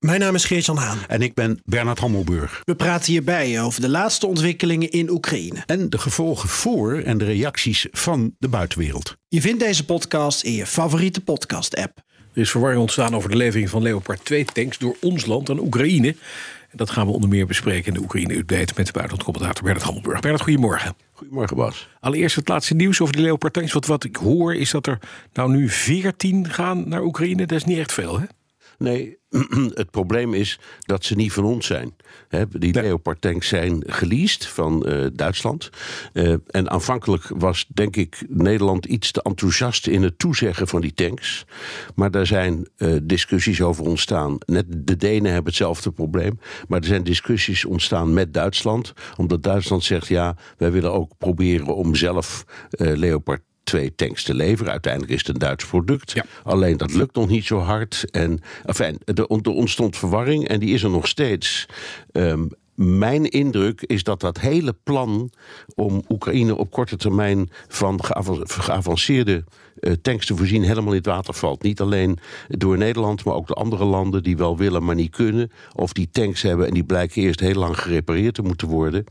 Mijn naam is Geert-Jan Haan. En ik ben Bernard Hammelburg. We praten hierbij over de laatste ontwikkelingen in Oekraïne. En de gevolgen voor en de reacties van de buitenwereld. Je vindt deze podcast in je favoriete podcast-app. Er is verwarring ontstaan over de levering van Leopard 2 tanks door ons land aan Oekraïne. En dat gaan we onder meer bespreken in de Oekraïne-update met de buitenlandcommentator Bernard Hammelburg. Bernard, goedemorgen. Goedemorgen Bas. Allereerst het laatste nieuws over de Leopard tanks. Want wat ik hoor is dat er nou nu 14 gaan naar Oekraïne. Dat is niet echt veel, hè? Nee, het probleem is dat ze niet van ons zijn. die Leopard tanks zijn geleased van uh, Duitsland. Uh, en aanvankelijk was, denk ik, Nederland iets te enthousiast in het toezeggen van die tanks. Maar daar zijn uh, discussies over ontstaan. Net de Denen hebben hetzelfde probleem. Maar er zijn discussies ontstaan met Duitsland. Omdat Duitsland zegt: ja, wij willen ook proberen om zelf Leopard twee tanks te leveren. Uiteindelijk is het een Duits product. Alleen dat lukt nog niet zo hard. En enfin, er ontstond verwarring en die is er nog steeds. Um, mijn indruk is dat dat hele plan om Oekraïne op korte termijn van geavanceerde uh, tanks te voorzien helemaal in het water valt. Niet alleen door Nederland, maar ook de andere landen die wel willen, maar niet kunnen. Of die tanks hebben en die blijken eerst heel lang gerepareerd te moeten worden.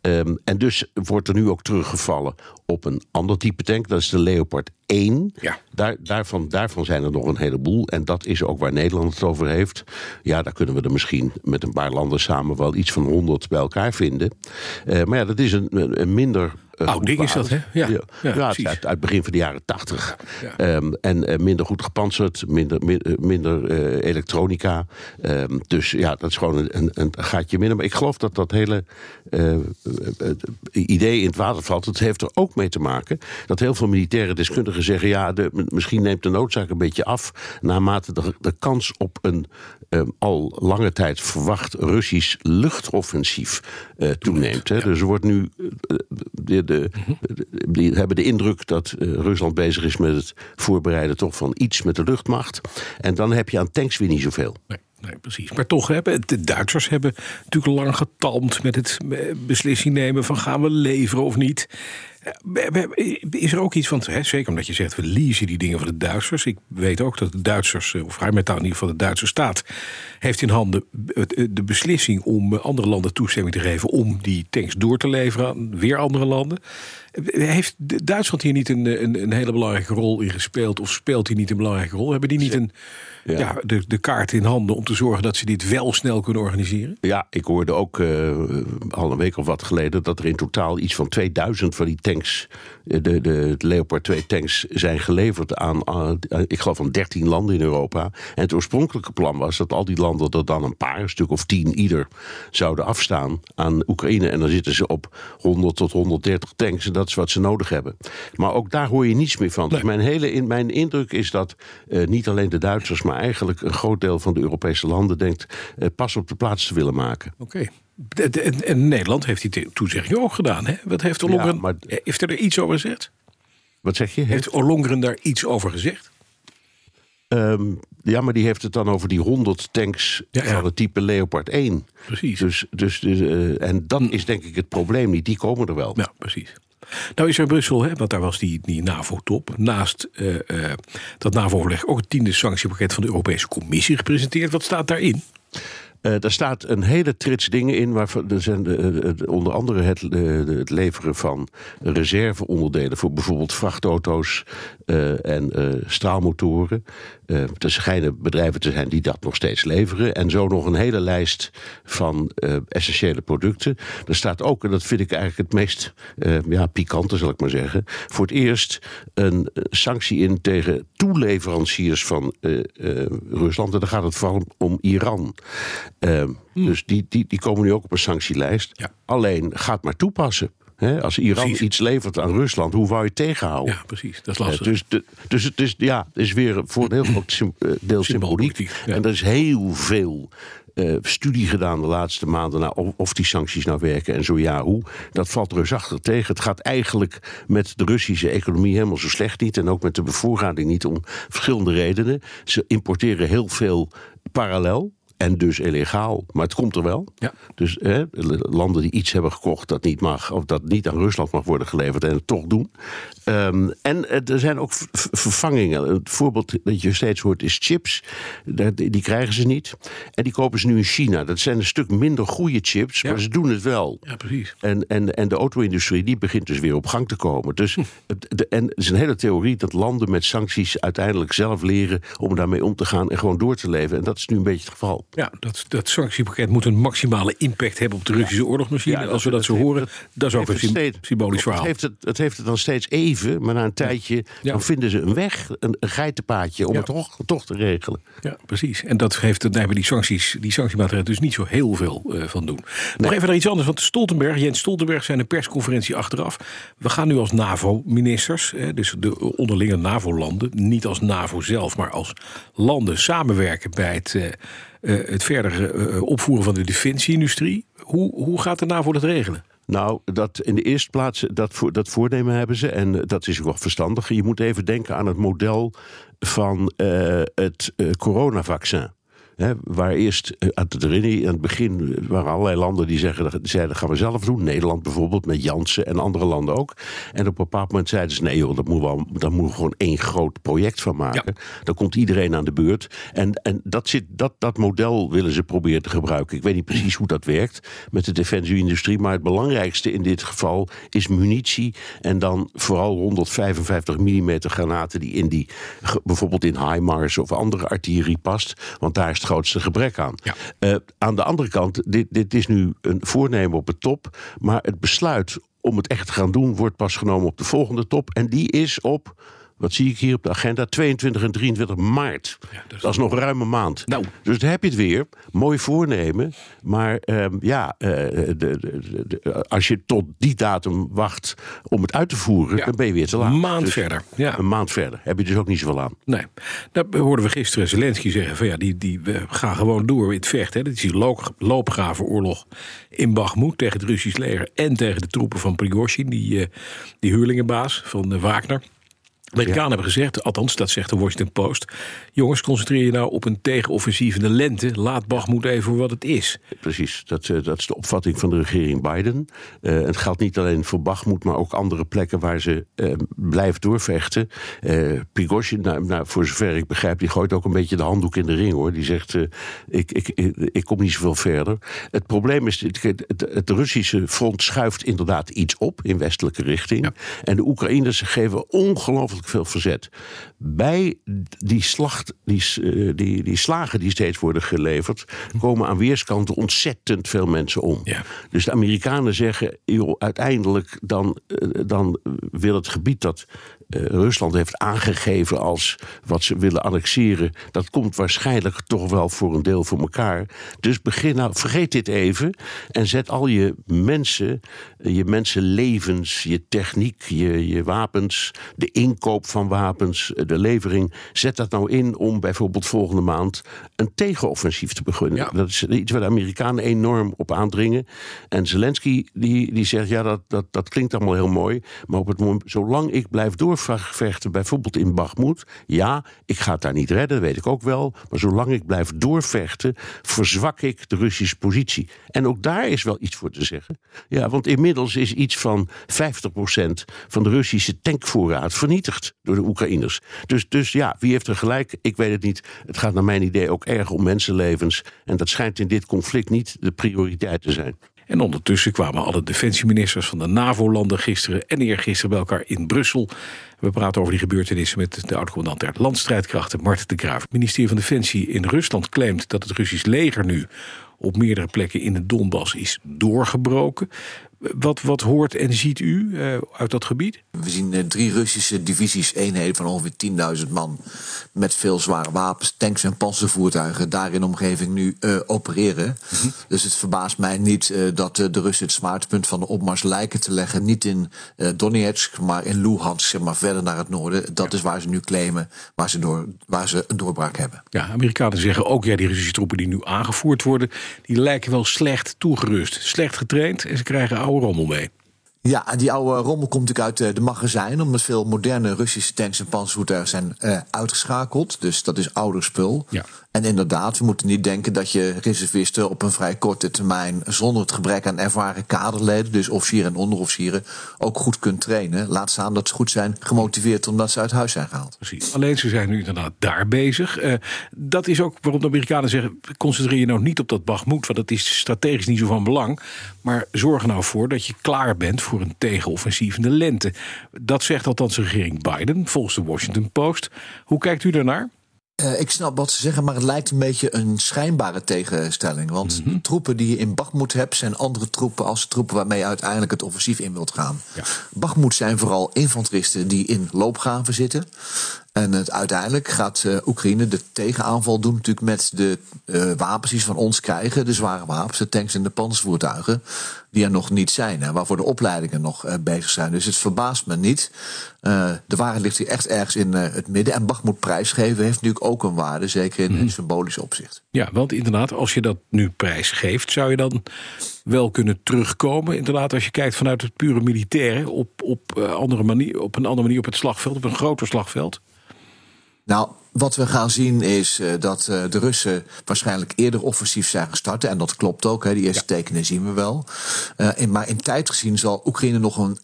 Um, en dus wordt er nu ook teruggevallen op een ander type tank. Dat is de Leopard 1. Ja. Daar, daarvan, daarvan zijn er nog een heleboel. En dat is ook waar Nederland het over heeft. Ja, daar kunnen we er misschien met een paar landen samen wel iets van 100 bij elkaar vinden. Uh, maar ja, dat is een, een minder uh, Oud ding is dat, hè? Ja, ja, ja, ja het uit, uit begin van de jaren tachtig. Um, en uh, minder goed gepantserd, minder, minder uh, elektronica. Um, dus ja, dat is gewoon een, een, gaatje minder. Maar ik geloof dat dat hele idee in het water valt. Het heeft er ook mee te maken dat heel veel militaire deskundigen zeggen... ja, de, misschien neemt de noodzaak een beetje af... naarmate de, de kans op een um, al lange tijd verwacht Russisch luchtoffensief toeneemt. Hè. Dus er wordt nu de, die hebben de indruk dat uh, Rusland bezig is met het voorbereiden toch van iets met de luchtmacht. En dan heb je aan tanks weer niet zoveel. Nee. Nee, precies. Maar toch hebben de Duitsers hebben natuurlijk lang getalmd met het eh, beslissing nemen van gaan we leveren of niet. Is er ook iets van, hè, zeker omdat je zegt we leasen die dingen van de Duitsers. Ik weet ook dat de Duitsers, eh, of Rijnmetaal in ieder geval de Duitse staat, heeft in handen de beslissing om andere landen toestemming te geven om die tanks door te leveren aan weer andere landen. Heeft Duitsland hier niet een, een, een hele belangrijke rol in gespeeld? Of speelt hij niet een belangrijke rol? Hebben die niet een, ja. de, de kaart in handen om te zorgen dat ze dit wel snel kunnen organiseren? Ja, ik hoorde ook uh, al een week of wat geleden dat er in totaal iets van 2000 van die tanks, de, de, de Leopard 2 tanks, zijn geleverd aan, ik geloof, van 13 landen in Europa. En het oorspronkelijke plan was dat al die landen er dan een paar, een stuk of 10 ieder, zouden afstaan aan Oekraïne. En dan zitten ze op 100 tot 130 tanks. En dat is wat ze nodig hebben. Maar ook daar hoor je niets meer van. Dus mijn, hele, in, mijn indruk is dat uh, niet alleen de Duitsers, maar eigenlijk een groot deel van de Europese landen denkt uh, pas op de plaats te willen maken. Oké. En, en, Nederland heeft die toezegging ook gedaan. Hè? Wat heeft Ollongren, ja, maar, heeft er iets over gezegd? Wat zeg je? Heeft Ollongren daar iets over gezegd? Um, ja, maar die heeft het dan over die 100 tanks ja, ja. van het type Leopard 1. Precies. Dus, dus, dus uh, en dat is denk ik het probleem niet. Die komen er wel. Ja, precies. Nou is er Brussel, hè, want daar was die, die NAVO-top. Naast uh, uh, dat NAVO-overleg ook het tiende sanctiepakket van de Europese Commissie gepresenteerd. Wat staat daarin? Uh, daar staat een hele trits dingen in. Waarvan, er zijn de, de, onder andere het, het, leveren van reserveonderdelen voor bijvoorbeeld vrachtauto's uh, en uh, straalmotoren. er schijnen bedrijven te zijn die dat nog steeds leveren. En zo nog een hele lijst van essentiële producten. Er staat ook, en dat vind ik eigenlijk het meest ja, pikante, zal ik maar zeggen. Voor het eerst een sanctie in tegen toeleveranciers van Rusland. En dan gaat het vooral om Iran. Uh, Dus die, die, die komen nu ook op een sanctielijst. Ja. Alleen, gaat maar toepassen. als Iran precies. iets levert aan Rusland, hoe wou je het tegenhouden? Ja, precies. Dat is lastig. dus, de, dus het is, ja, is weer voor een heel groot deel symboliek. Ja. En er is heel veel eh, studie gedaan de laatste maanden naar of, of die sancties nou werken en zo ja, hoe. Dat valt reusachtig tegen. Het gaat eigenlijk met de Russische economie helemaal zo slecht niet. En ook met de bevoorrading niet om verschillende redenen. Ze importeren heel veel parallel. En dus illegaal. Maar het komt er wel. Ja. Dus hè, landen die iets hebben gekocht dat niet mag, of dat niet aan Rusland mag worden geleverd en het toch doen. Ehm, en eh, er zijn ook vervangingen. Het voorbeeld dat je steeds hoort is chips. Die krijgen ze niet. En die kopen ze nu in China. Dat zijn een stuk minder goede chips, Ja. maar ze doen het wel. Ja, precies. En, en, en de auto-industrie die begint dus weer op gang te komen. Dus, Hm. de, en het is een hele theorie dat landen met sancties uiteindelijk zelf leren om daarmee om te gaan en gewoon door te leven. En dat is nu een beetje het geval. Ja, dat, dat sanctiepakket moet een maximale impact hebben op de Russische oorlogsmachine. Ja, Als we dat zo heeft- horen, dat is ook een steeds- symbolisch verhaal. Het heeft het, het heeft het dan steeds even, maar na een tijdje dan vinden ze een weg, een, een geitenpaadje om het toch, toch te regelen. Ja, precies. En dat heeft, daar hebben die, sancties, die sanctiemaatregelen dus niet zo heel veel eh, van doen. Nog even naar iets anders. Want Stoltenberg, Jens Stoltenberg, zijn een persconferentie achteraf. We gaan nu als NAVO-ministers, dus de onderlinge NAVO-landen, niet als NAVO zelf, maar als landen samenwerken bij het, eh, het verder eh, opvoeren van de defensieindustrie. Hoe, hoe gaat de NAVO dat regelen? Nou, dat in de eerste plaats, dat, dat voornemen hebben ze. En eh, dat is ook wel verstandig. Je moet even denken aan het model van eh, het eh, coronavaccin. Waar eerst eh, aan het begin waren allerlei landen die zeggen, zeiden gaan we zelf doen. Nederland bijvoorbeeld met Janssen en andere landen ook. En op een bepaald moment zeiden ze nee joh, dat moeten we, moeten we gewoon één groot project van maken. Dan komt iedereen aan de beurt. En, en dat, zit, dat, dat model willen ze proberen te gebruiken. Ik weet niet precies hoe dat werkt met de defensieindustrie. Maar het belangrijkste in dit geval is munitie. En dan vooral 155 mm granaten die in die, bijvoorbeeld in HIMARS of andere artillerie past. Want daar is grootste gebrek aan. Ja. Eh, aan de andere kant, dit, dit is nu een voornemen op de top. Maar het besluit om het echt te gaan doen wordt pas genomen op de volgende top. En die is op, wat zie ik hier op de agenda, 22 en 23 maart. Ja, dat is- dat is nog ruim een maand. Nou. Dus daar heb je het weer. Mooi voornemen. Maar ehm, ja, eh, de, de, als je tot die datum wacht om het uit te voeren, Ja. dan ben je weer te laat. Een maand Dus verder. Ja. Een maand verder. Heb je dus ook niet zoveel aan. Nee, daar hoorden we gisteren Zelensky zeggen van ja, die, die we gaan gewoon door in het vechten. Dit is die loop, loopgravenoorlog in Bakhmut tegen het Russisch leger en tegen de troepen van Prigozhin, die, eh, die huurlingenbaas van eh, Wagner. Amerikanen hebben gezegd, althans dat zegt de Washington Post... jongens, concentreer je nou op een tegenoffensief in de lente. Laat Bakhmut even voor wat het is. Precies, dat, eh, dat is de opvatting van de regering Biden. Eh, het geldt niet alleen voor Bakhmut, maar ook andere plekken waar ze eh, blijft doorvechten. Eh Prigozhin, nou, nou, voor zover ik begrijp, die gooit ook een beetje de handdoek in de ring hoor. Die zegt: ik, ik, ik, ik kom niet zoveel verder. Het probleem is: het, het, het Russische front schuift inderdaad iets op in westelijke richting. En de Oekraïners geven ongelooflijk veel verzet. Bij die, slacht, die, eh, die, die slagen die steeds worden geleverd, komen aan weerskanten ontzettend veel mensen om. Ja. Dus de Amerikanen zeggen, joh, uiteindelijk dan, eh, dan wil het gebied dat eh, Rusland heeft aangegeven als wat ze willen annexeren, dat komt waarschijnlijk toch wel voor een deel voor elkaar. Dus begin nou, vergeet dit even en zet al je mensen, eh, je mensenlevens, je techniek, je, je wapens, de inkoop van wapens, eh, de levering, zet dat nou in om bijvoorbeeld volgende maand een tegenoffensief te beginnen. Ja. Dat is iets waar de Amerikanen enorm op aandringen. En Zelensky die, die zegt, ja, dat, dat, dat klinkt allemaal heel mooi. Maar op het moment, zolang ik blijf doorvechten, bijvoorbeeld in Bakhmut... ja, ik ga het daar niet redden, dat weet ik ook wel. Maar zolang ik blijf doorvechten, verzwak ik de Russische positie. En ook daar is wel iets voor te zeggen. Ja, want inmiddels is iets van 50% van de Russische tankvoorraad vernietigd door de Oekraïners. Dus, dus ja, wie heeft er gelijk? Ik weet het niet. Het gaat naar mijn idee ook erg om mensenlevens. En dat schijnt in dit conflict niet de prioriteit te zijn. En ondertussen kwamen alle defensieministers van de NAVO-landen gisteren en eergisteren bij elkaar in Brussel. We praten over die gebeurtenissen met de oud-commandant der landstrijdkrachten, Marten de Graaf. Het ministerie van Defensie in Rusland claimt dat het Russisch leger nu op meerdere plekken in de Donbass is doorgebroken. Wat, wat hoort en ziet u uh, uit dat gebied? We zien uh, drie Russische divisies, eenheden van ongeveer 10.000 man. Met veel zware wapens, tanks en panzervoertuigen. daar in de omgeving nu uh, opereren. -hmm. Dus het verbaast mij niet dat de Russen het zwaartepunt van de opmars lijken te leggen. Niet in Donetsk, maar in Luhansk, zeg maar verder naar het noorden. Dat ja. is waar ze nu claimen, waar ze, door, waar ze een doorbraak hebben. Ja, Amerikanen zeggen ook, ja, die Russische troepen die nu aangevoerd worden, die lijken wel slecht toegerust, slecht getraind en ze krijgen oude rommel mee. Ja, die oude rommel komt natuurlijk uit de magazijn, omdat veel moderne Russische tanks en panzervoertuigen zijn uh, uitgeschakeld. Dus dat is ouder spul. Ja. En inderdaad, we moeten niet denken dat je reservisten op een vrij korte termijn zonder het gebrek aan ervaren kaderleden, dus officieren en onderofficieren, ook goed kunt trainen. Laat staan dat ze goed zijn gemotiveerd omdat ze uit huis zijn gehaald. Precies. Alleen ze zijn nu inderdaad daar bezig. Uh, dat is ook waarom de Amerikanen zeggen: concentreer je nou niet op dat Bagmoed, want dat is strategisch niet zo van belang. Maar zorg er nou voor dat je klaar bent voor een tegenoffensief in de lente. Dat zegt althans regering Biden, volgens de Washington Post. Hoe kijkt u daarnaar? Uh, ik snap wat ze zeggen, maar het lijkt een beetje een schijnbare tegenstelling. Want mm -hmm. troepen die je in Bagmoed hebt, zijn andere troepen als troepen waarmee je uiteindelijk het offensief in wilt gaan. Ja. Bagmoed zijn vooral infanteristen die in loopgraven zitten. En het, uiteindelijk gaat uh, Oekraïne de tegenaanval doen, natuurlijk met de uh, wapens die ze van ons krijgen, de zware wapens, de tanks en de panzervoertuigen, die er nog niet zijn en waarvoor de opleidingen nog uh, bezig zijn. Dus het verbaast me niet. de waarheid ligt hier echt ergens in het midden. En Bachmoed prijsgeven heeft natuurlijk ook een waarde, zeker in, mm. symbolisch opzicht. Ja, want inderdaad, als je dat nu prijsgeeft, zou je dan wel kunnen terugkomen. Inderdaad, als je kijkt vanuit het pure militaire op, op, andere manier, op een andere manier op het slagveld, op een groter slagveld. Nou, wat we gaan zien is uh, dat uh, de Russen waarschijnlijk eerder offensief zijn gestart. En dat klopt ook, hè, die eerste ja. tekenen zien we wel. Uh, in, maar in tijd gezien zal Oekraïne nog een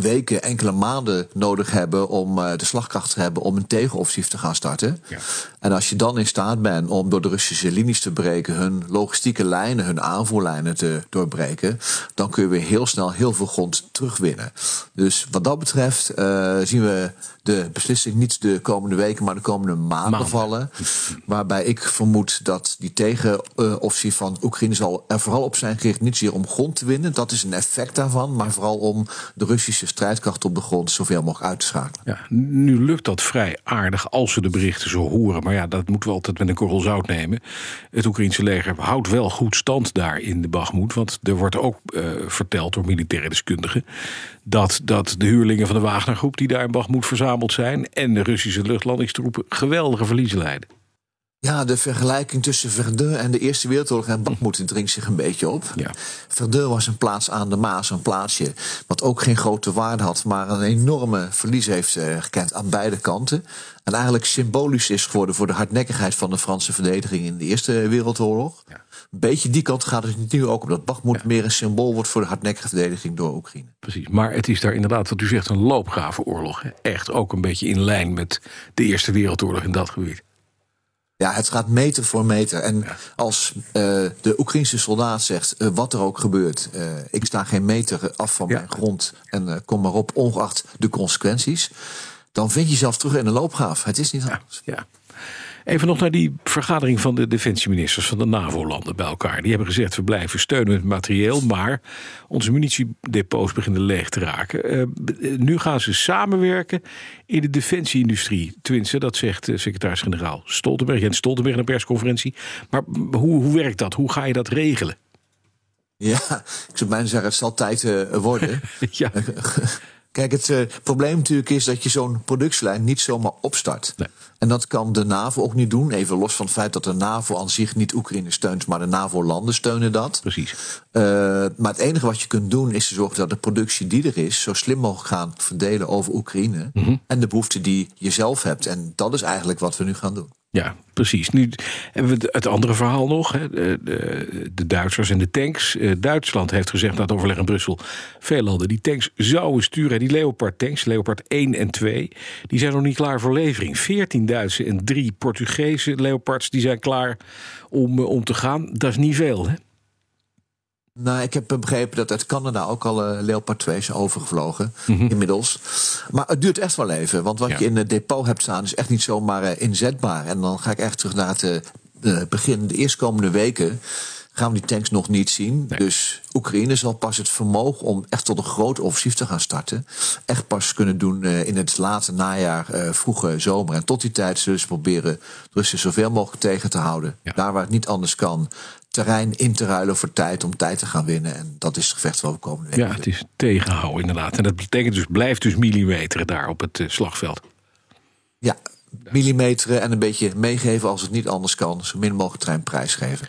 weken, enkele maanden nodig hebben om de slagkracht te hebben om een tegenoffensief te gaan starten. Ja. En als je dan in staat bent om door de Russische linies te breken, hun logistieke lijnen, hun aanvoerlijnen te doorbreken, dan kun je weer heel snel heel veel grond terugwinnen. Dus wat dat betreft uh, zien we de beslissing niet de komende weken, maar de komende maanden, maanden. vallen. Waarbij ik vermoed dat die tegenoffensief van Oekraïne zal er vooral op zijn gericht niet zozeer om grond te winnen. Dat is een effect daarvan, maar vooral om de Russische strijdkracht op de grond zoveel mogelijk uit te schakelen. Ja, nu lukt dat vrij aardig als we de berichten zo horen. Maar ja, dat moeten we altijd met een korrel zout nemen. Het Oekraïnse leger houdt wel goed stand daar in de Bagmoed. Want er wordt ook uh, verteld door militaire deskundigen dat, dat de huurlingen van de Wagnergroep die daar in Bagmoed zijn en de Russische luchtlandingstroepen geweldige verliezen leiden. Ja, de vergelijking tussen Verdun en de Eerste Wereldoorlog en Bakhmut dringt zich een beetje op. Ja. Verdun was een plaats aan de Maas, een plaatsje wat ook geen grote waarde had, maar een enorme verlies heeft uh, gekend aan beide kanten. En eigenlijk symbolisch is geworden voor de hardnekkigheid van de Franse verdediging in de Eerste Wereldoorlog. Ja. Een beetje die kant gaat het nu ook op. Dat ja. meer een symbool wordt voor de hardnekkige verdediging door Oekraïne. Precies, maar het is daar inderdaad, wat u zegt, een loopgravenoorlog. Echt ook een beetje in lijn met de Eerste Wereldoorlog in dat gebied. Ja, het gaat meter voor meter. En ja. als uh, de Oekraïnse soldaat zegt, uh, wat er ook gebeurt, uh, ik sta geen meter af van ja. mijn grond en kom maar op, ongeacht de consequenties, dan vind je jezelf terug in een loopgraaf. Het is niet anders. Ja. Even nog naar die vergadering van de defensieministers van de NAVO-landen bij elkaar. Die hebben gezegd: we blijven steunen met materieel, maar onze munitiedepots beginnen leeg te raken. Uh, nu gaan ze samenwerken in de defensieindustrie. Tenminste, dat zegt uh, secretaris-generaal Stoltenberg. Jens Stoltenberg in een persconferentie. Maar hoe, hoe werkt dat? Hoe ga je dat regelen? Ja, ik zou bijna zeggen, het zal tijd uh, worden. ja. Kijk, het uh, probleem natuurlijk is dat je zo'n productielijn niet zomaar opstart. Nee. En dat kan de NAVO ook niet doen. Even los van het feit dat de NAVO aan zich niet Oekraïne steunt, maar de NAVO-landen steunen dat. Precies. Uh, maar het enige wat je kunt doen is te zorgen dat de productie die er is, zo slim mogelijk gaan verdelen over Oekraïne. Mm -hmm. En de behoeften die je zelf hebt. En dat is eigenlijk wat we nu gaan doen. Ja, precies. Nu hebben we het andere verhaal nog. Hè. De, de, de, Duitsers en de tanks. Duitsland heeft gezegd na het overleg in Brussel... veel landen die tanks zouden sturen. Die Leopard-tanks, Leopard 1 en 2... die zijn nog niet klaar voor levering. 14 Duitse en 3 Portugese Leopards... die zijn klaar om, om te gaan. Dat is niet veel, hè? Nou, ik heb begrepen dat uit Canada ook al uh, Leopard 2 is overgevlogen. Mm -hmm. Inmiddels. Maar het duurt echt wel even. Want wat ja. je in het depot hebt staan is echt niet zomaar uh, inzetbaar. En dan ga ik echt terug naar het uh, begin. De eerstkomende weken gaan we die tanks nog niet zien. Dus Oekraïne zal pas het vermogen om echt tot een groot offensief te gaan starten. Echt pas kunnen doen in het late najaar, vroege zomer. En tot die tijd zullen ze proberen Russen zoveel mogelijk tegen te houden. Ja. Daar waar het niet anders kan. Terrein in te ruilen voor tijd om tijd te gaan winnen. En dat is het gevecht waar we komende week. Ja, het is tegenhouden inderdaad. En dat betekent dus, blijft dus millimeteren daar op het uh, slagveld. Ja, millimeteren en een beetje meegeven als het niet anders kan. Zo min mogelijk treinprijs geven.